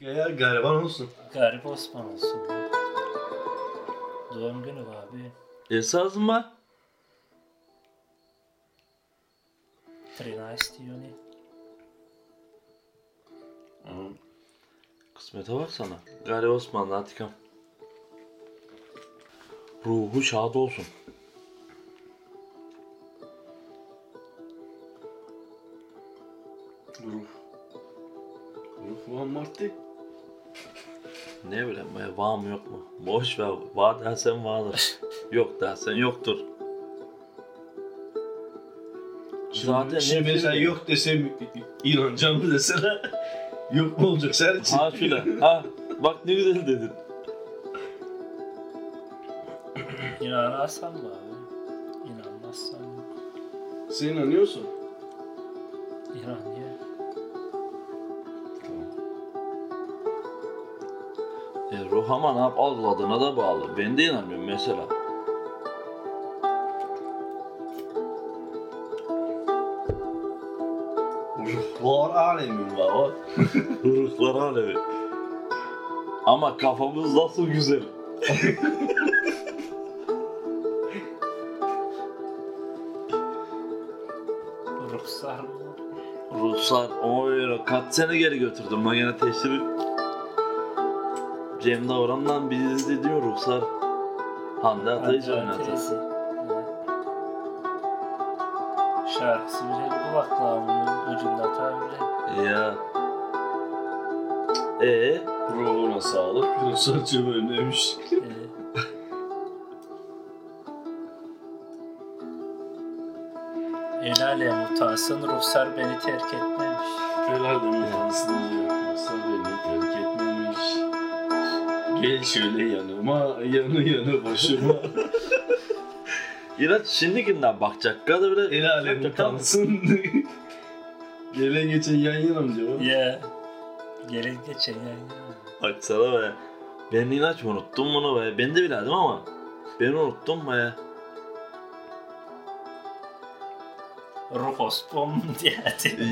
Ya gariban olsun. Garip Osman olsun. Doğum günü abi. Esas mı? Trina istiyor ne? Kısmete bak sana. Gari Osmanlı Atikam. Ruhu şad olsun. Ruh. Ruh Van Marti. Ne bileyim be var mı yok mu? Boş ver. Var dersen vardır. yok dersen yoktur. Zaten Şimdi mesela bileyim. yok desem inanacağım mı desene. yok mu olacak sen için? Ha şöyle. ha bak ne güzel dedin. İnanarsan mı abi? İnanmazsan mı? Sen inanıyorsun. İnan ya. Ruh ama ne yap algıladığına da bağlı. Ben de inanmıyorum mesela. Ruhlar alemin var o. Ruhlar alemi. Ama kafamız nasıl güzel. Ruhsar mı? Ruhsar o öyle kaç sene geri götürdüm lan yine teşhiri. Cem Davran'la biz mi Ruhsar? Hande Atay'ı oynadı. Teyze. Evet. Şarkısı bile kulaklarımın ucunda tabi. Ya. Ee, Ruhuna sağlık. Ruhsarcığım önlemiş. El alem utansın Ruhsar beni terk etmemiş. Helal de utansın. Ruhsar beni terk etmemiş. Gel şöyle yanıma, yanı yanı başıma. İlaç şimdikinden bakacak kadar bile El alem utansın. Gelen geçen yan yana mı diyor? Ya. Gelin geçen yani. Baksana be. Ben inanç unuttum bunu be. Ben de bilirdim ama. Ben unuttum be. Ruh Osman diye.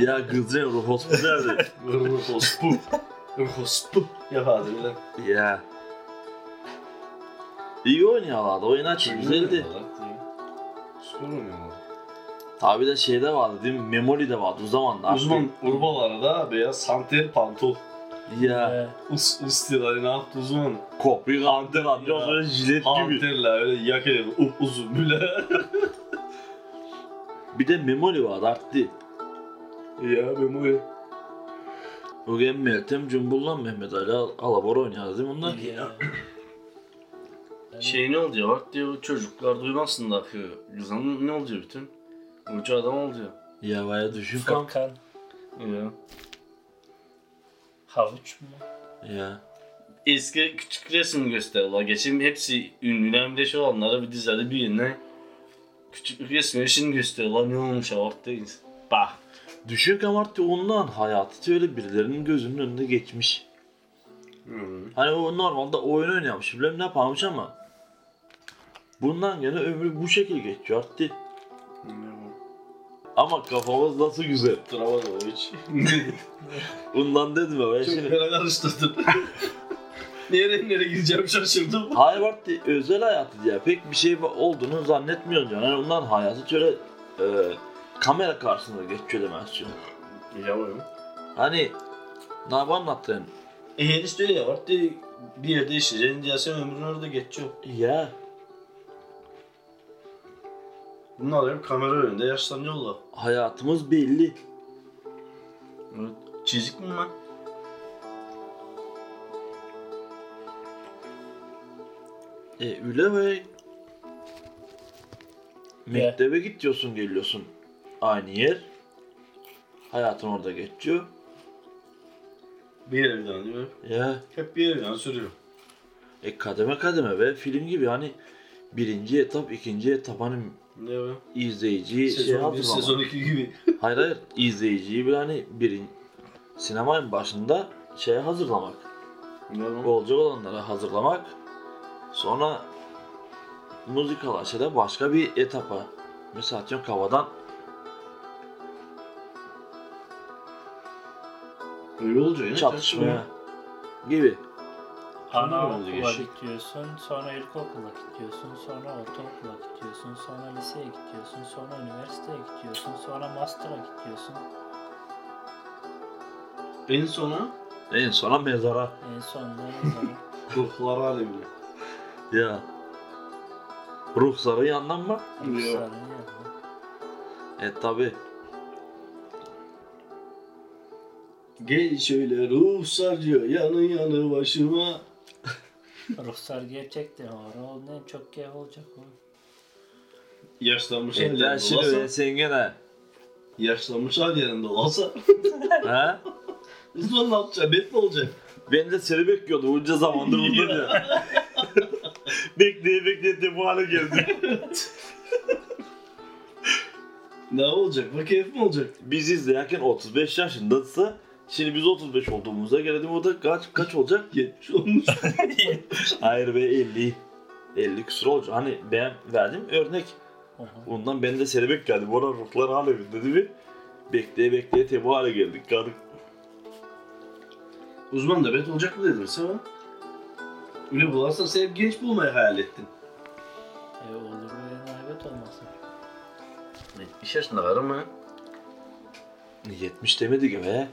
Ya kızım ruh hospital derdi. Ruhospu. Ruhospu. Yapardı bile. ya. İyi oynuyorlardı. O inanç güzeldi. Spor oynuyorlar. Tabi de şeyde vardı değil mi? Memoli de vardı o zaman da. Uzman urbalarda beyaz santer pantol. Ya. Us ustaları ne yaptı uzman? Kopya anten anten böyle jilet gibi. Panterle öyle yakaya up uzun bile. Bir de Memoli vardı arttı. ya ben o O gün Meltem Cumbul'la Mehmet Ali Al- Alabor oynuyordu değil mi bunlar? Ya. Şey ne oluyor bak diyor çocuklar duymasın da ki Lüzan ne oluyor bütün? Ucu adam oluyor. Ya baya düşün kan. Furkan. Ya. Havuç mu? Ya. Eski küçük resim gösteriyorlar. Geçen hepsi ünlüler bir de şey olanlara bir dizide bir yerine küçük resim resim gösteriyorlar. Ne olmuş ortayız. Bak. Düşün kan artık ondan hayatı şöyle birilerinin gözünün önünde geçmiş. Hani o normalde oyun oynamış bilmem ne yaparmış ama bundan gene ömrü bu şekil geçiyor artık. Ama kafamız nasıl güzel. Duramadım o hiç. Bundan dedim ya ben Çok şimdi. fena karıştırdın. Nereye nereye gideceğim şaşırdım. Hayır artık özel hayatı diye pek bir şey olduğunu zannetmiyorum canım. Yani ondan hayatı şöyle e, kamera karşısında geçiyor demezsin. Yavrum. Hani ne yap anlattın? E herif öyle ya de bir yerde işleyeceksin diye sen ömrün orada geçiyor. Ya Bunlar hep kamera önünde yaşlanıyorlar. hayatımız belli. Evet. Çizik mi lan? E öyle ve mektebe gidiyorsun geliyorsun. Aynı yer. Hayatın orada geçiyor. Bir evden diyor. Ya Hep bir evden sürüyor. e kademe kademe ve film gibi hani birinci etap, ikinci etap hani Ne be? izleyiciyi şey Sezon 1, hazırlamak. sezon 2 gibi. Hayır hayır izleyiciyi bir hani birin sinemanın başında şeye hazırlamak. Ne lan? Olacak olanlara hazırlamak. Sonra müzikal aşıda başka bir etapa. Mesela atıyorum havadan Öyle olacak ya. çatışmaya. gibi. Anaokula gidiyorsun, sonra ilkokula gidiyorsun, sonra ortaokula gidiyorsun, sonra liseye gidiyorsun, sonra üniversiteye gidiyorsun, sonra master'a gidiyorsun. En sona En sona mezara. En sonunda ne zaman? ruhlar alemine. Ya. Ruhsarı yandan mı? Ruhsarın yanına. E tabi. Gel şöyle ruhsarcı yanı yanı başıma. Ruhsar gerçekten var. O ne çok gev olacak o. Yaşlanmış Etten hallerinde şimdi ve olsa, sen gene. yaşlanmış hallerinde olsa ha? Uzman ne yapacak? Bet mi olacak? Ben de seni bekliyordum bunca zamandır burada diyor. bekleye bekleye bu hale geldi. Ne olacak? Bu keyif mi olacak? Biz izlerken 35 yaşındaysa şimdi biz 35 olduğumuza göre o da kaç kaç olacak? 70 olmuş. Hayır be 50. 50 küsur olacak. Hani ben verdim örnek. Ondan ben de seni bekledim. Bana ruhlar aleminde değil mi? Bekleye bekleye te bu hale geldik. Kaldık. Uzman da bet olacak mı dedim sana? Öyle bularsan sen hep genç bulmayı hayal ettin. E olur ve naibet olmasın. 70 yaşında karı mı? 70 demedik be.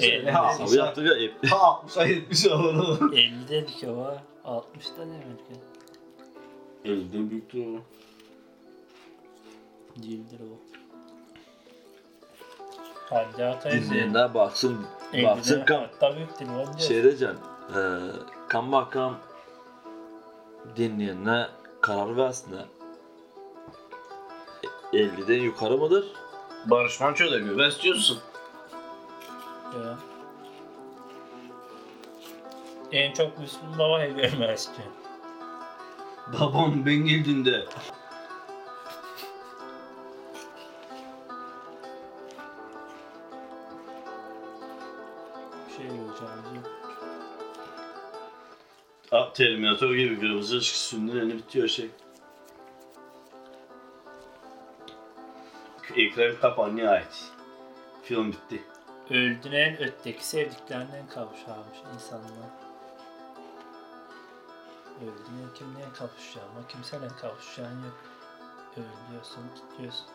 Elli. Ha, Hesabı yaptık ya. hep. Ha 60'a 70 olur. 50 dedik ama 60'da demedik ya. 50'den büyüktür o. Değildir o. Hadi atayız. Dinleyenler baksın. Baksın kam. Hatta büyüktür bence. Şey diyeceğim. E, kam bakam dinleyenler karar versinler. E, 50'den yukarı mıdır? Barış Manço da göbez diyorsun. Ya. En çok Müslüm Baba'yı görmek istiyorum. Babam ben geldiğinde Bir şey göreceğimiz yok. Ah, Terminator gibi kırmızı ışık sündüreni bitiyor şey. Ekran kapanmaya ait. Film bitti. Öldüren ötteki sevdiklerinden kavuşarmış insanlar. Öldüren kimden kavuşacağım ama kimseyle kavuşacağın yok. Ölüyorsun, gidiyorsun.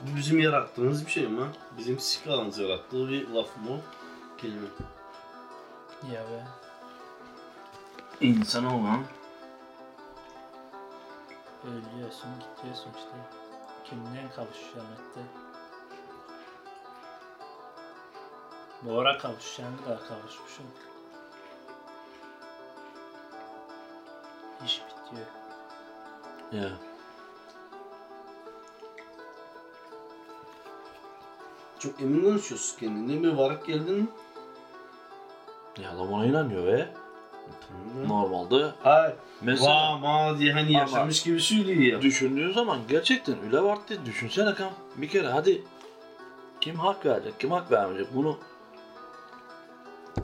Bu bizim yarattığımız bir şey mi? Bizim sikalanız yarattığı bir laf mı? Kelime. Ya be. İnsan olan Ölüyorsun, gidiyorsun işte. Kimden kavuşacaksın hatta. Bu ara kavuşacağım da kavuşmuşum. İş bitiyor. Ya. çok emin konuşuyorsun kendine. Bir varık geldin mi? Ya adam ona inanıyor be. Normalde Hayır. mesela Vaa ma diye hani yaşamış gibi söylüyor. düşündüğün zaman gerçekten öyle vardı. Düşünsene kam. Bir kere hadi kim hak verecek, kim hak vermeyecek bunu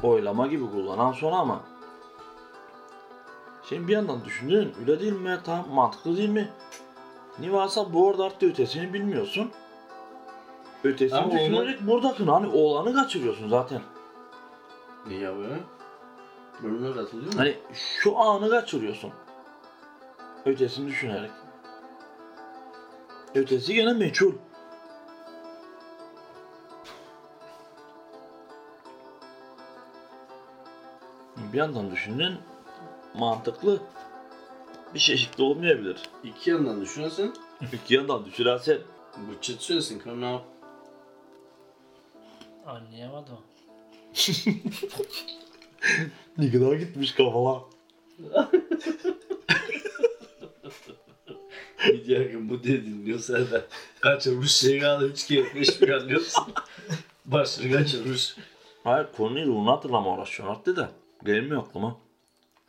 oylama gibi kullanan sonra ama Şimdi bir yandan düşündün öyle değil mi? Tamam mantıklı değil mi? Niye varsa bu arada artık ötesini bilmiyorsun. Ötesini Ama onu- düşünerek buradakini hani oğlanı kaçırıyorsun zaten. Ne ya Ben ona katılıyorum. Hani şu anı kaçırıyorsun. Ötesini düşünerek. Ötesi gene meçhul. Bir yandan düşünün mantıklı bir çeşitli olmayabilir. İki yandan düşünürsen İki yandan düşünersen bu çıt söylesin yap? Anlayamadım. ne kadar gitmiş kafala. Diyecek bu diye dinliyorsa da kaçırmış şey kaldı üç kere beş bir anlıyorsun. Başını kaçırmış. Hayır konuyu onu hatırlama uğraşıyorsun artık da. Gelmiyor aklıma.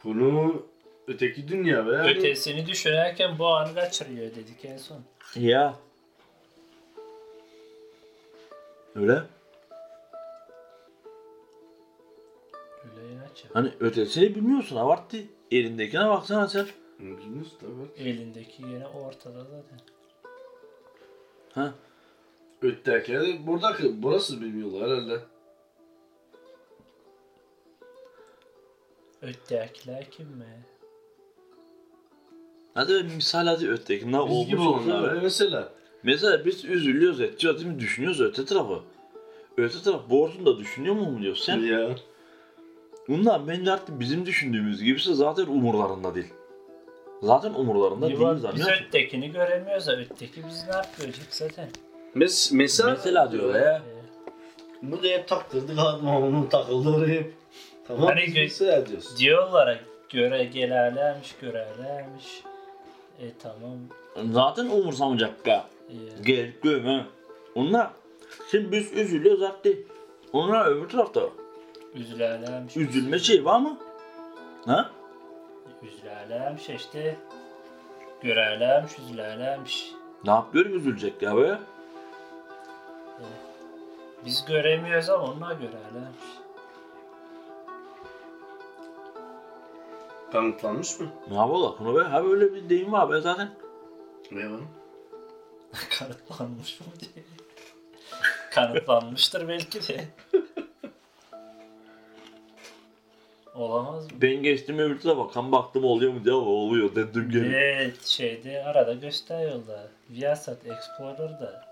Bunu öteki dünya be. Ötesini düşünerken bu anı kaçırıyor dedik en son. Ya. Öyle. Hani ötesini bilmiyorsun abarttı. Elindekine baksana sen. Bilmiyorsun tabii. Elindeki yine ortada zaten. Ha? Ötteki buradaki burası bilmiyorlar herhalde. Öttekiler kim mi? Hadi bir misal hadi ötekinden Biz gibi olmuş onlar. Mesela. Mesela biz üzülüyoruz edeceğiz değil mi? Düşünüyoruz öte tarafı. Öte taraf borcunu da düşünüyor mu mu diyorsun sen? Ya. Bunlar bence artık bizim düşündüğümüz gibisi zaten umurlarında değil. Zaten umurlarında değil Yuva, biz öttekini göremiyoruz da ötteki biz ne yapacak zaten? Mes mesela, Mesela diyor ya. Bu da hep taktırdık adam onun takıldı oraya hep. Tamam Hani mesela diyoruz. diyorlar göre gelerlermiş görelermiş. E tamam. Zaten umursamayacak ya. Gel göme. Onlar şimdi biz üzülüyoruz artık. Onlar öbür tarafta. Üzülerlermiş. Üzülme şey var mı? Ha? Üzülerlermiş işte. Görerlermiş, üzülerlermiş. Ne yapıyor üzülecek ya be? Biz göremiyoruz ama onlar görerlermiş. Kanıtlanmış mı? Ne yapalım bunu be? Ha böyle bir deyim var be zaten. Ne var? Kanıtlanmış mı diye. Kanıtlanmıştır belki de. Olamaz mı? Ben geçtim öbür tarafa bakan baktım oluyor mu diye oluyor dedim geri. Evet şeyde arada gösteriyorlar. Viasat Explorer'da.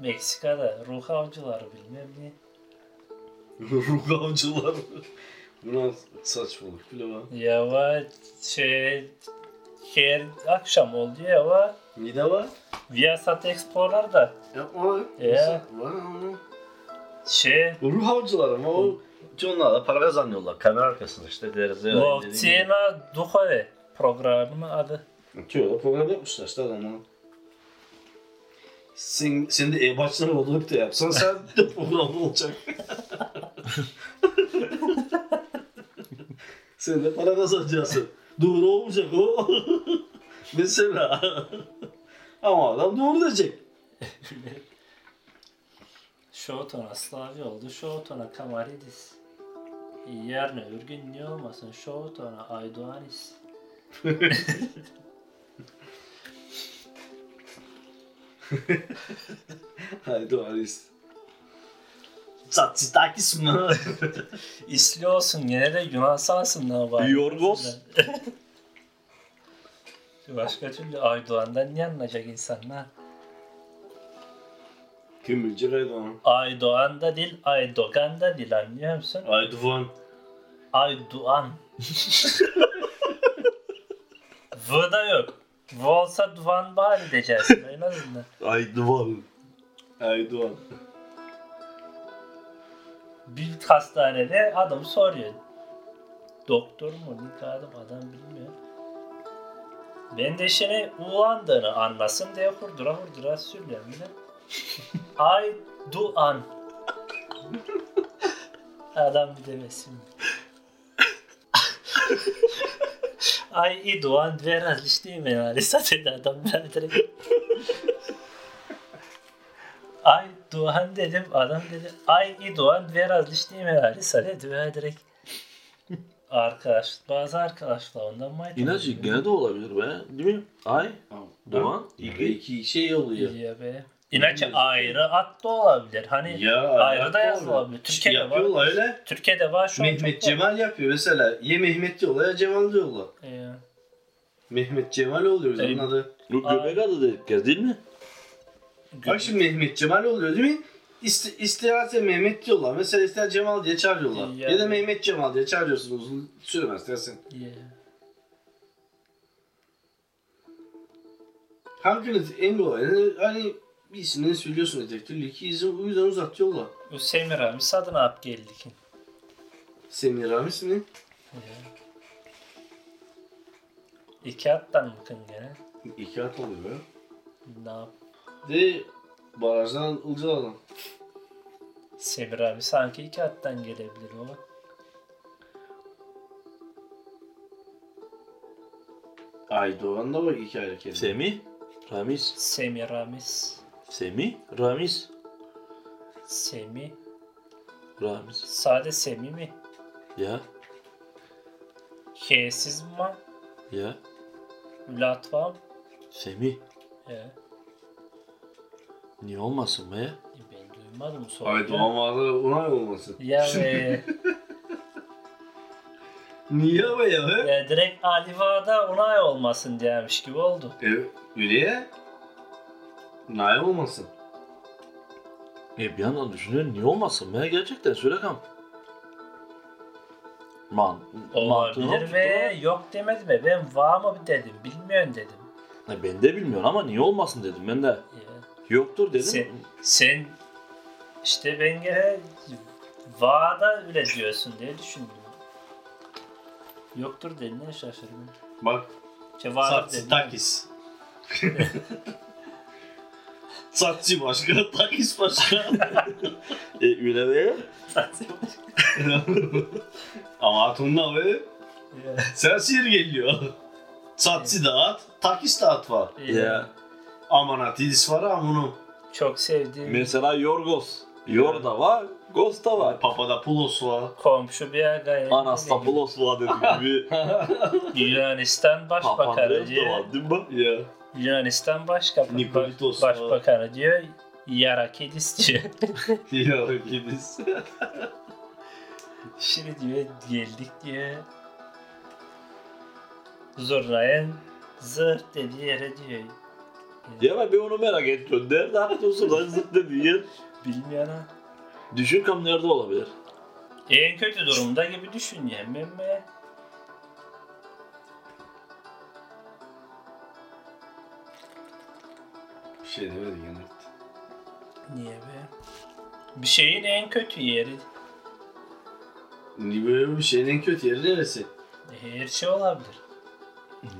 Meksika'da ruh avcıları bilmem ne. Ruh avcılar. Bu nasıl saçmalık bile var. Ya var şey her akşam oldu ya var. Ne de var? Viasat Explorer'da Yapma. Ya. Var ama. Şey Ruh avcılar ama o onlar da para kazanıyorlar. Kamera arkasında işte dediğin gibi. Lovcina Duhove programının adı. Diyorlar program yapmışlar işte adamlar. Sen, sen de e-başlar olup da yapsan sen de program olacak. sen de para kazanacaksın. Doğru olmayacak o. Mesela. Ama adam doğru diyecek. Şotona Slavi oldu. Şotona Kamaridis. Yarın öbür gün ne olmasın? Şotona Aydoğanis. Haydi Aris. Tsatsitakis mı? İsli olsun gene de Yunansansın ne var? Yorgos. Başka türlü Aydoğan'dan niye anlayacak insanlar? Bilecek Aydoğan? Aydoğan da değil, Aydogan da değil anlıyor musun? Aydoğan. Aydoğan. V da yok. V olsa Duvan bari diyeceksin en azından. Ay duvar. Aydoğan. Bir hastanede adam soruyor. Doktor mu? Ne adam adam bilmiyor. Ben de şimdi uyandığını anlasın diye hurdura hurdura söylüyorum da. Ay duan. Adam bir demesin. Ay i duan dve različni imenari. Sad je da adam direkt. Ay Doğan dedim adam dedi Ay i Doğan dve različni imenari. Sad je dve direkt. Arkadaş, bazı arkadaşlar ondan mayt. İnacı gene de olabilir be. Değil mi? Ay. Doğan. İki, iki şey oluyor. İyi be. İnaçe ayrı at da olabilir. Hani Ya ayrı da yazılabilir. Türkiye'de var. Yapıyorlar öyle. Türkiye'de var şu an Mehmet çok var. Cemal yapıyor mesela. Ya Mehmet diyorlar ya Cemal diyorlar. Ee, Mehmet Cemal oluyor onun adı. Bu göbek adı dedik kez değil mi? Bak şimdi Mehmet Cemal oluyor değil mi? İste, isterse Mehmet diyorlar. Mesela ister Cemal diye çağırıyorlar. Ya. Ya, da Mehmet Cemal diye çağırıyorsunuz. Süremez dersin. yeah. Hanginiz en kolay? Yani, hani birisini söylüyorsun dedektör. İki izin o yüzden uzatıyorlar. Bu Semir abi sadın ap geldik. Semih Ramiz mi? İki attan mıkın gene? İki at oluyor ya. Ne yap? De barajdan Ilcalı'dan. Semir abi sanki iki attan gelebilir o. Aydoğan da bak iki ayrı kelime. Semih. Ramiz. Semir Ramiz. Semih. Ramiz. Semi. Ramiz. Sade Semi mi? Ya. H'siz mi? Ya. Latvam. Semih. He. Niye olmasın be? Ben duymadım soruyu. Aydoğan vardı ona olmasın. Ya be. Niye ama ya? he? Ya direkt Aliva'da onay olmasın diyemiş gibi oldu. E, öyle ya. Niye olmasın? E bir yandan düşünüyorum niye olmasın be gerçekten söyle kam. Man, Olabilir ve yok demedim mi? Ben var mı dedim. Bilmiyorum dedim. E ben de bilmiyorum ama niye olmasın dedim ben de. Ya. Yoktur dedim. Sen, sen işte ben gene Va'da öyle diyorsun diye düşündüm. Yoktur dediğine şaşırdım. Bak İşte. Takis. Satçı başka, takis başka. E öyle be. Ama Hatun'la ve sen sihir geliyor. Satçı da at, takis de at var. Ya. Amanatidis var ama bunu. Çok sevdiğim Mesela Yorgos. Yor da var, Ghost da var. Papadopoulos var. komşu bir agayı. Anastapoulos var dediğim gibi. Yunanistan Başbakanı Papandreou da var değil mi? Ya. Yunanistan Başbakanı, Nikolitos. Başbakanı diyor. Yarakidis diyor. Ya gidiz. Şimdi diyor geldik diyor. Zurna'ya zırt dediği yere diyor. Ya ben bir onu merak ediyorum. Nerede haklısın lan zıt dediği yer. Bilmiyorum ha. Düşün kam nerede olabilir? En kötü durumda gibi düşün yani. Ben Bir şey demedi gene. Niye be? Bir şeyin en kötü yeri. Niye böyle bir şeyin en kötü yeri neresi? Her şey olabilir.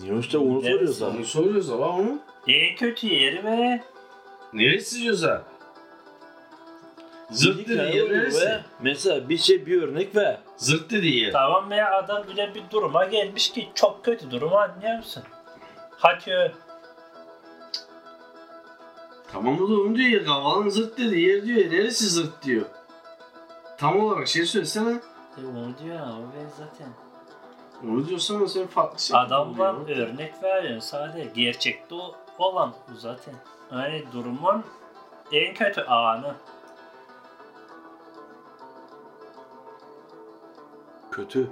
Niye işte onu Neresi? soruyoruz Onu abi. soruyoruz ama onu. En kötü yeri ve Neresi diyorsa? Zırt dediği Hikaye yer neresi? ve Mesela bir şey bir örnek ve Zırt dediği yer. tamam ya adam bile bir duruma gelmiş ki çok kötü durumu anlıyor musun? Hatıyor. Tamam da onu diyor ya. Kavalın zırt dediği yer diyor ya. Neresi zırt diyor. Tam olarak şey söylesene. E onu diyor ben zaten. Onu diyorsan sen farklı şey. Adamlar örnek veriyor sadece. Gerçekte o- olan bu zaten. Yani durumun en kötü anı. kötü.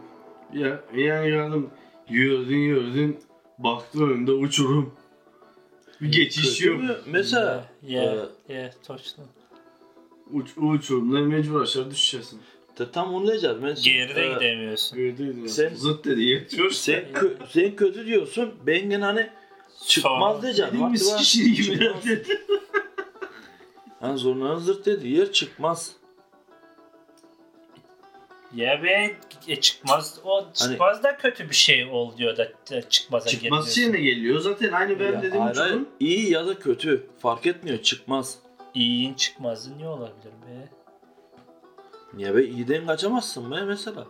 Ya yani geldim. Yürüdün yürüdün. Baktın önünde uçurum. Bir geçiş Kötü yok. mü? Mesela Ya, e, ya, точно. Uç, uçurumda mecbur aşağı düşeceksin. de tam onu diyeceğiz. Ben, Geride e, gidemiyorsun. Gördüydün. Sen- Sen... Zırt dediği yer diyor. Sen, kö- sen kötü diyorsun. Ben gene hani çıkmaz Sonra- diyeceğim. Dediğimiz Vakti var, kişi gibi. çıkmaz. Hani zorlanın zırt dedi. Yer çıkmaz. Ya be e, çıkmaz. O çıkmaz da kötü bir şey ol diyor da da çıkmaza Çıkmaz geliyorsun. şeyine geliyor. Zaten aynı ben Ya, dediğim hayır. İyi ya da kötü. Fark etmiyor. Çıkmaz. İyiyin çıkmazı ne olabilir be? Niye be iyiden kaçamazsın be mesela.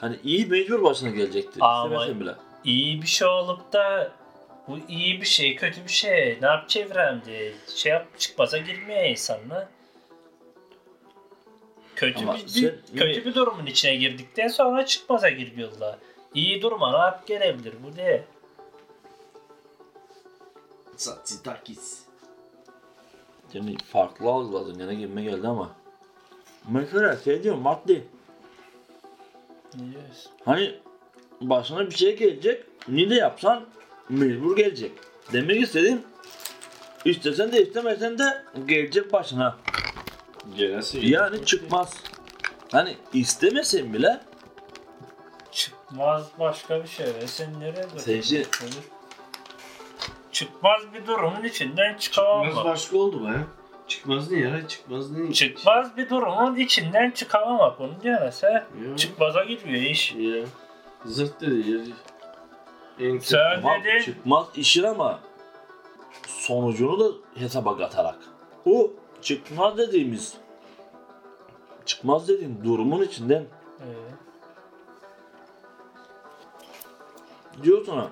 Hani iyi mecbur başına gelecektir. Ama- bile. İyi bir şey olup da bu iyi bir şey, kötü bir şey. Ne yap çevrem diye şey yap çıkmaza girmiyor insanlar. Kötü Ama bir, sen- kötü bir durumun içine girdikten sonra çıkmaza giriyorlar. İyi duruma yap gelebilir bu de. Satsitakis. Yani farklı algıladın. Yine gibime geldi ama. Mesela şey diyorum maddi. Diyorsun? Hani başına bir şey gelecek. Ne de yapsan mecbur gelecek. Demek istediğim istesen de istemesen de gelecek başına. Gelesi. Yani çıkmaz. Hani istemesen bile Çıkmaz başka bir şey. ve Sen nereye Sen şey-? Çıkmaz bir durumun içinden Çıkmaz çıkamam. başka oldu be. Çıkmaz ne ya? Çıkmaz ne? Çıkmaz bir durumun içinden çıkamamak. Diyorsa Ya. çıkmaza giriyor iş. Ya. Zırt dedi yer. En. Sen tamam, dedin. çıkmaz işin ama sonucunu da hesaba katarak. O çıkmaz dediğimiz çıkmaz dediğin durumun içinden Ee, diyor sana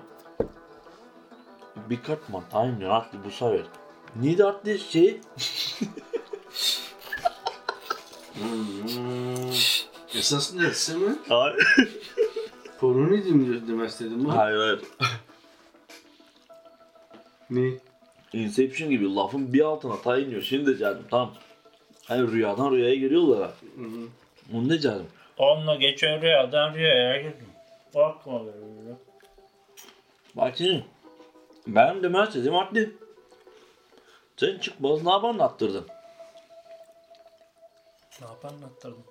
bir katman time arttı bu sefer. Arttı şey? Hmm. Esas neresi mi? Hayır. Konu neydi mi demek istedim bu? Hayır hayır. Ne? Inception gibi lafın bir altına iniyor. Şimdi canım tamam. Hani rüyadan rüyaya giriyorlar. Hı hı. Onu ne canım? Onunla geçen rüyadan rüyaya girdim. Bakma böyle. Bak şimdi. Benim demez dedim adli. Sen çıkmaz ne yapar anlattırdın? Ne yap anlattırdım.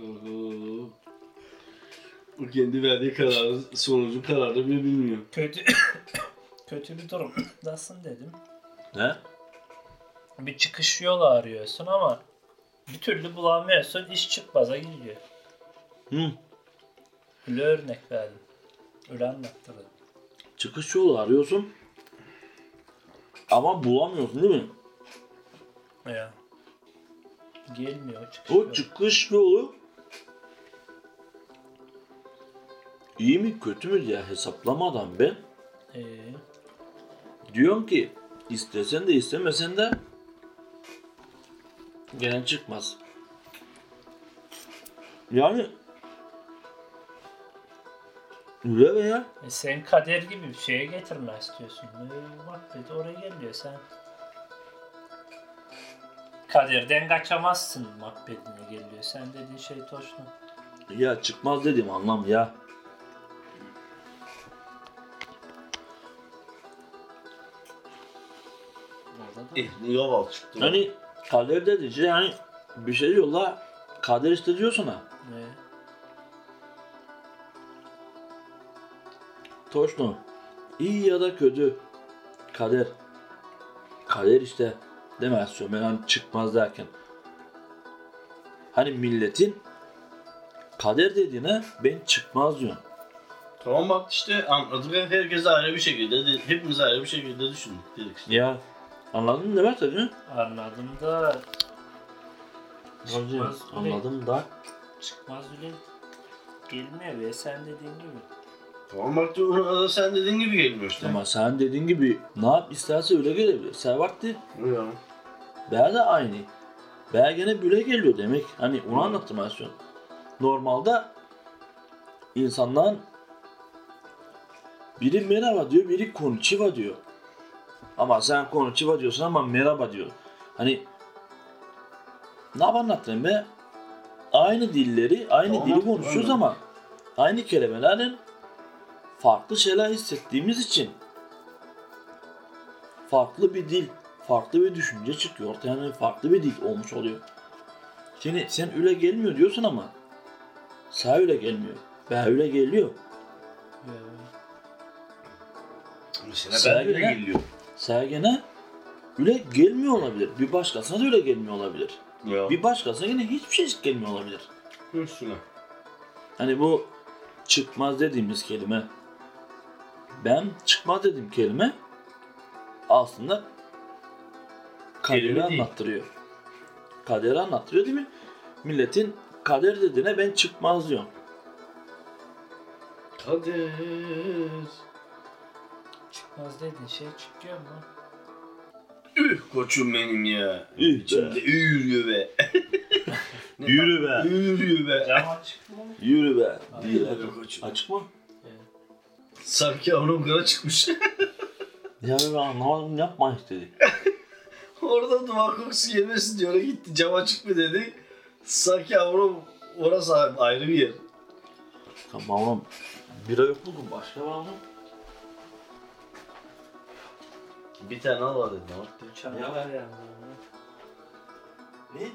Oho. O kendi verdiği kararı, sonucu kararı bile bilmiyor. Kötü kötü bir durumdasın dedim. Ne? Bir çıkış yolu arıyorsun ama bir türlü bulamıyorsun. iş çıkmaza gidiyor. Hı. Öyle örnek verdim. Öyle anlattırdım. Çıkış yolu arıyorsun. Ama bulamıyorsun değil mi? Ya. Gelmiyor çıkış O yolu. çıkış yolu iyi mi kötü mü diye hesaplamadan ben Ee, diyorum ki istesen de istemesen de gene çıkmaz. Yani öyle veya e sen kader gibi bir şeye getirme istiyorsun. Ee, bak dedi oraya geliyor sen. Kaderden kaçamazsın makbedine geliyor. Sen dediğin şey toşlu. ya çıkmaz dedim anlam ya. Çıktı. Hani kader dediğin şey hani bir şey yolla kader işte diyorsun ha. Ee, Toşno. İyi ya da kötü. Kader. Kader işte. Demezsin ben hani çıkmaz derken. Hani milletin kader dediğine ben çıkmaz diyorum. Tamam bak işte anladık. Herkes ayrı bir şekilde, de- hepimiz ayrı bir şekilde düşündük dedik işte. Ya anladın mı demek istediğimi? anladım da Anladım. Çıkmaz bile. Anladım da. çıkmaz bile gelmiyor ve sen dediğin gibi. Tamam bak ona da sen dediğin gibi gelmiyor işte. Ama sen dediğin gibi ne yap isterse öyle gelebilir. Servatti. Ya. Beğer de aynı. Beğer gene böyle geliyor demek. Hani onu anlattım ben şu an. Normalde insanların biri merhaba diyor, biri konnichiwa diyor. Ama sen konnichiwa diyorsun ama merhaba diyor. Hani ne yap anlattın be? Aynı dilleri, aynı Tamam, dili konuşuyoruz ama aynı kelimelerden farklı şeyler hissettiğimiz için farklı bir dil, farklı bir düşünce çıkıyor ortaya. Yani farklı bir dil olmuş oluyor. Şimdi sen öyle gelmiyor diyorsun ama sağ öyle gelmiyor. Ben öyle geliyor. Ya. Mesela Sen ben yine- geliyor. Sağ gene öyle gelmiyor olabilir. Bir başkasına da öyle gelmiyor olabilir. Ya. Bir başkasına yine hiçbir şey gelmiyor olabilir. Üstüne. Hani bu çıkmaz dediğimiz kelime ben çıkmaz dediğim kelime aslında kaderi Kelime değil. anlattırıyor. Kaderi anlattırıyor değil mi? Milletin kader dediğine ben çıkmaz diyorum. Kader. Çıkmaz dediğin şey çıkıyor mu? Üh koçum benim ya. Üh be. İçimde üğürüyor be. Yürü be. Üğürüyor be. Cam açık mı? Yürü be. Değil. yok koçum. Açık mı? Sanki onun kadar çıkmış. Ya ben anlamadım yapma işte. Orada duvar kokusu yemesin diyor. Oraya gitti cam açık mı dedi. Sanki avrum orası ayrı bir yer. Tamam oğlum. Bira yok mu? Başka var mı? Bir tane al var dedi. Ne yaptı? Çanta Ya. yandı. Ne?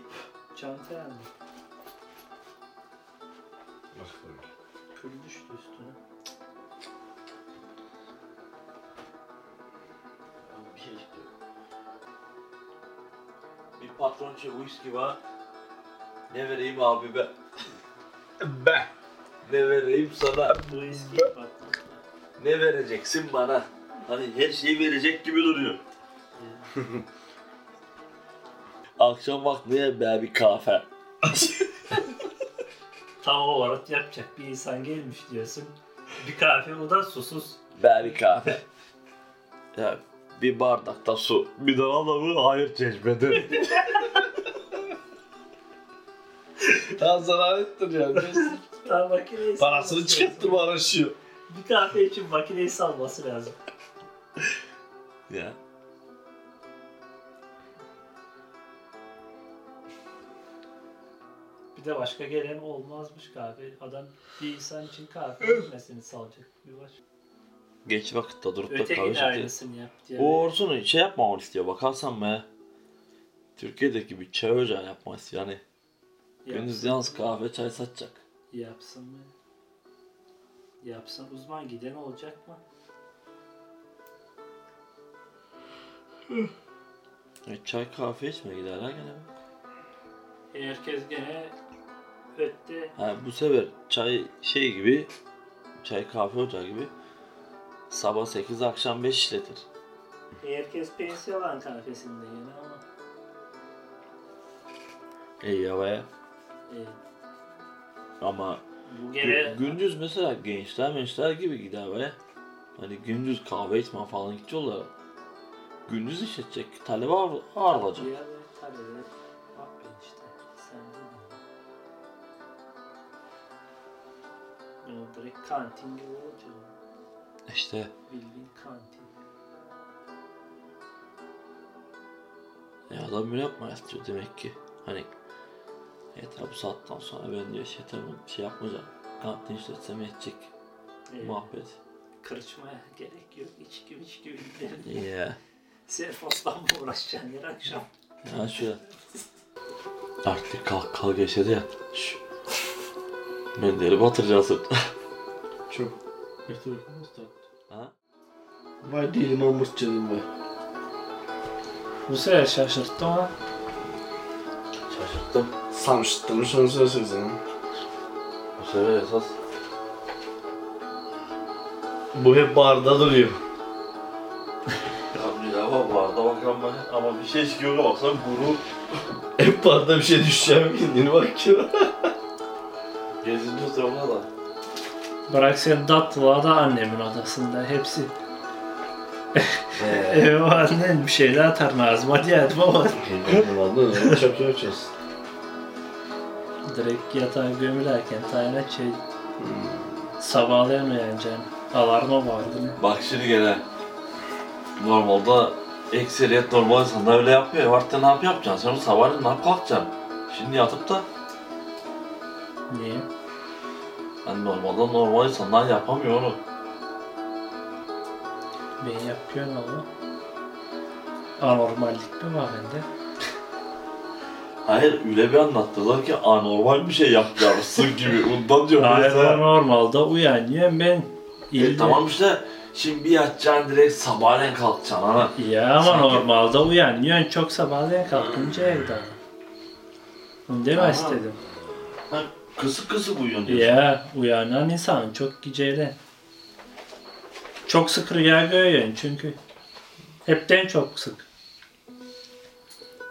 Çanta yandı. Bak böyle. Kül düştü üstüne. Bir şey istiyorum. Bir patronça whisky var. Ne vereyim abi be? Be. Ne vereyim sana? Bu eski patladı. Ne vereceksin bana? Hani her şeyi verecek gibi duruyor. Akşam vakti be bir kahve. Tam o varat yapacak bir insan gelmiş diyorsun. Bir kahve o da susuz. Be bir kahve. ya bir bardakta su. Bir de adamı hayır çeşmeden. Daha zarar ettir yani. Daha makineyi Parasını çıkarttı mı araşıyor. Bir kahve için makineyi salması lazım ya. Bir de başka gelen olmazmış kahve. Adam bir insan için kahve içmesini sağlayacak. Bir baş. Geç vakitte durup da kahve de içti. aynısını yap diye. Şey yapmamı istiyor. Bakarsan be. Türkiye'deki bir çay ocağı yapmak. Yani gündüz yalnız kahve çay satacak. yapsın mı? Yapsın uzman giden olacak mı? E, çay kahve içme gider ha gene. Herkes gene ötte Ha, bu sefer çay şey gibi çay kahve ocağı gibi sabah 8 akşam 5 işletir. herkes pensiyon kahvesinde yine ama İyi ya be. e, Ama bu gene gündüz mesela gençler gençler gibi gider be. Hani gündüz kahve içme falan gidiyorlar. Gündüz işletecek. Ağır. Ya talebe bak ben işte sen dedin. O direkt kantin gibi olacak. İşte Bildiğin kantin. ya adam böyle yapmak istiyor demek ki. Hani yeter bu saatten sonra ben diyor şey, tamam, şey yapmayacağım. Kantin işletsem yetecek. Ee, Muhabbet. Kırışmaya gerek yok. İçki içki ürünleri. Yeah. Serfos'la mı uğraşacaksın her akşam? Ya şöyle. Artık kalk kalk geçedi ya. Şş. Ben deri batıracağız. Çok. ha? Vay değilim amırt canım be. Bu sefer şaşırttı ama Şaşırttım. Samşıttım şunu söylesene. Bu sefer esas. Bu hep barda duruyor. Şey çıkıyor baksana guru. Hep barda bir şey düşeceğim kendini bak ya. Gezince sonra da. bırak sen Datlığa da annemin odasında hepsi. Ee, Eve annen bir şeyler atar ağzıma diyedim ama Vallahi çok yapacağız. direkt yatağa gömülerken tayına şey sabahleyen uyanacaksın. Alarma vardı ne? Bak şimdi gene. Normalde ekseriyet normal insanlar öyle yapmıyor. Vakti ne yap yapacaksın? Sen onu sabahleyin ne yap kalkacaksın? Şimdi yatıp da Niye? hani normalde normal insanlar yapamıyor onu. Ben yapıyorum ama. Anormallik mi var bende? Hayır öyle bir anlattılar ki anormal bir şey yapmışsın gibi. Ondan diyorum Hayır mesela. normalde uyanıyorum ben. E, İlle- tamam işte şimdi bir yatacaksın direkt sabahleyin kalkacaksın ana. Ya ama Sanki- normalde uyanıyorsun çok sabahleyin kalkınca evde. Onu deme Aha. istedim. Ha, kısık kısık uyuyorsun diyorsun. Ya uyanan insan çok geceyle. Çok sık rüya görüyorsun çünkü. Hepten çok sık.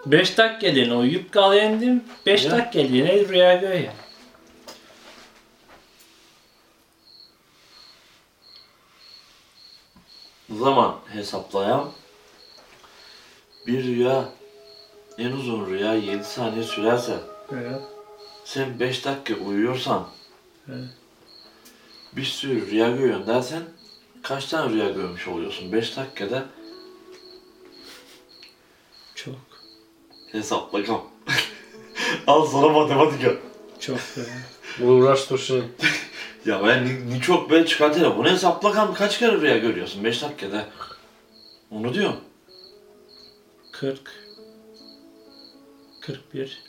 5 dakikaliğine uyuyup kalıyorsun 5 Ya. dakikaliğine rüya görüyorsun. Zaman hesaplayalım. Bir rüya en uzun rüya 7 saniye sürerse Evet. sen 5 dakika uyuyorsan Evet. bir sürü rüya görüyorsun dersen kaç tane rüya görmüş oluyorsun? 5 dakikada Çok. hesap bakalım. Al sana matematik yap. Çok ya. Uğraş dursun. Ya ben ni, ni çok böyle çıkartayım. Bunu hesapla bakalım kaç kere rüya görüyorsun 5 dakikada. Onu diyorum. 40 41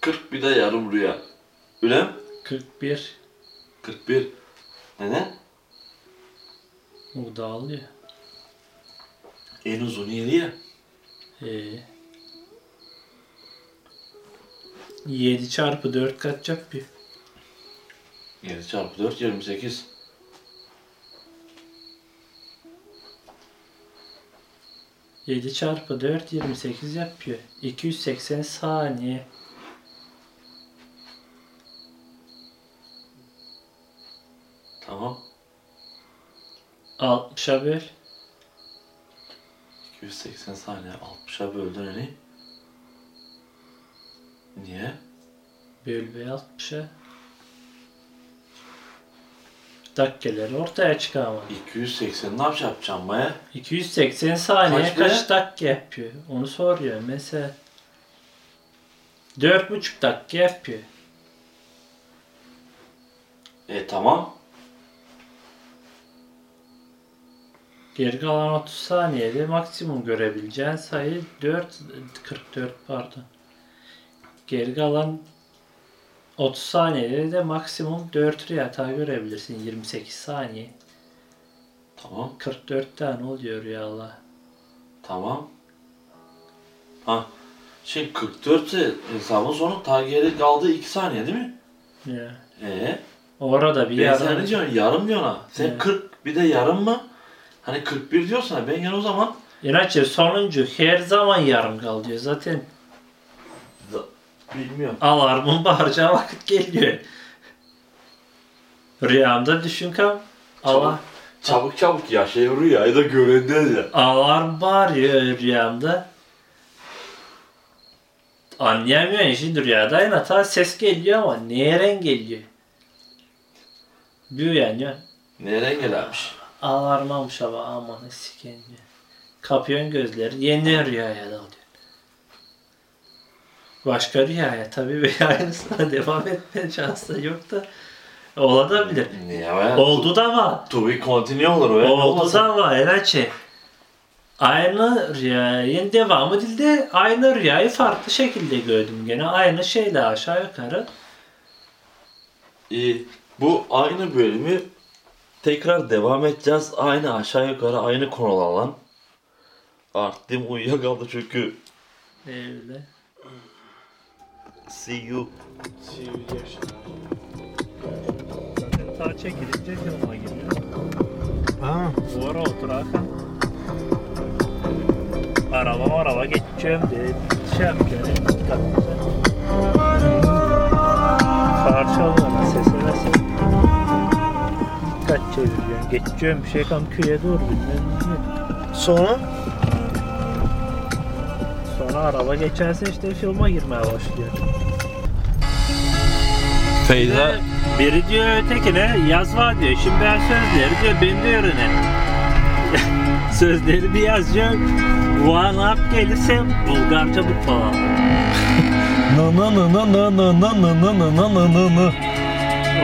40 bir de yarım rüya. Öyle mi? 41 41. Neden? O dağılıyor. En uzun yeri ya. Ee, 7 çarpı 4 kaç yapıyor? 7 çarpı 4 28. Yedi çarpı 4 28 yapıyor. 280 saniye. Tamam. 60'a böl. 280 saniye 60'a böldün hani. Niye? Böl ve 60'a. dakikaları ortaya çıkıyor ama. 280 ne yapacağım baya? 280 saniye Kaç kaç, be? dakika yapıyor? Onu soruyor mesela. 4,5 dakika yapıyor. E tamam. Geri kalan 30 saniyede maksimum görebileceğin sayı 4 44 pardon. Geri kalan 30 saniyede de maksimum 4 rüyata görebilirsin 28 saniye. Tamam. 44 tane oluyor rüyalar. Tamam. Ha. Şey 44 ise hesabın sonu ta geri kaldı 2 saniye değil mi? Ya. Ee, Orada bir ben yarım. ne diyorsun? Yarım diyorsun ha. Sen Evet. 40 bir de yarım mı? Hani 41 diyorsan ben yani o zaman İnaçça sonuncu her zaman yarım kalıyor zaten. Bilmiyorum. Alarmın bağıracağı vakit geliyor. Rüyamda düşün kam. Allah. Çabuk çabuk yaşayın rüyayı da göründe ya. Alarm bağırıyor rüyamda. Anlayamıyorsun şimdi rüyada yine ta ses geliyor ama nereden geliyor? Bir uyanıyor. Nereden gelmiş? Alarm almış ama aman siken diyor. Kapıyorsun gözleri. Yeni rüyaya dalıyor. Başka rüyaya tabii veya aynısına devam etme şansı yok da olabilir. Ya? Oldu da var. To be continue olur öyle Oldu olmasın. da var Elaçe. Aynı rüyanın devamı değil de aynı rüyayı farklı şekilde gördüm gene. Aynı şeyle aşağı yukarı. İyi. Bu aynı bölümü tekrar devam edeceğiz. Aynı aşağı yukarı aynı konularla. Arttim uyuyakaldı çünkü. Öyle. See you. See you Zaten sağ çekilince yanıma geliyor. Ha. Duvara otur Hakan. Araba araba geçeceğim de şey yapacağım. Parçalarına sesine ses. Kaç çevireceğim. Geçeceğim şey kam köye doğru bilmem ne. Sonra? Sonra araba geçerse işte filma girmeye başlıyor. Feyza Biri diyor ötekine yaz var diyor. Şimdi ben sözleri diyor ben de öğrenelim. sözleri bir yazıyor. Vanap gelirse Bulgarca bu falan. Na na na na na na na na na na na na na.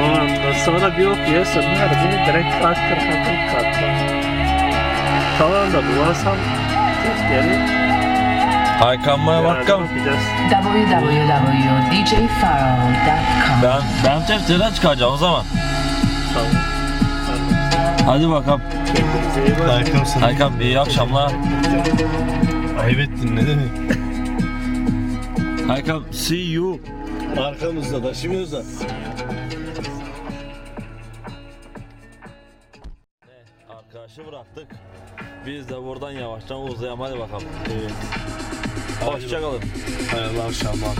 Ondan sonra bir okuyorsun. Harbini direkt kalktır kalktır kalktır. Tamam da bularsam defteri Haykanmaya beraber bakalım. okuyacağız. www.djfarrell.com Ben ben tefterden çıkacağım o zaman. Tamam. Hadi bakalım. Haykam sana. Haykan bir iyi akşamlar. Ayıp ettin ne demek? Haykan see you. Arkamızda taşımıyoruz da. Arkadaşı bıraktık. Biz de buradan yavaştan uzayalım hadi bakalım. Evet. Hoşçakalın. Hayırlı akşamlar.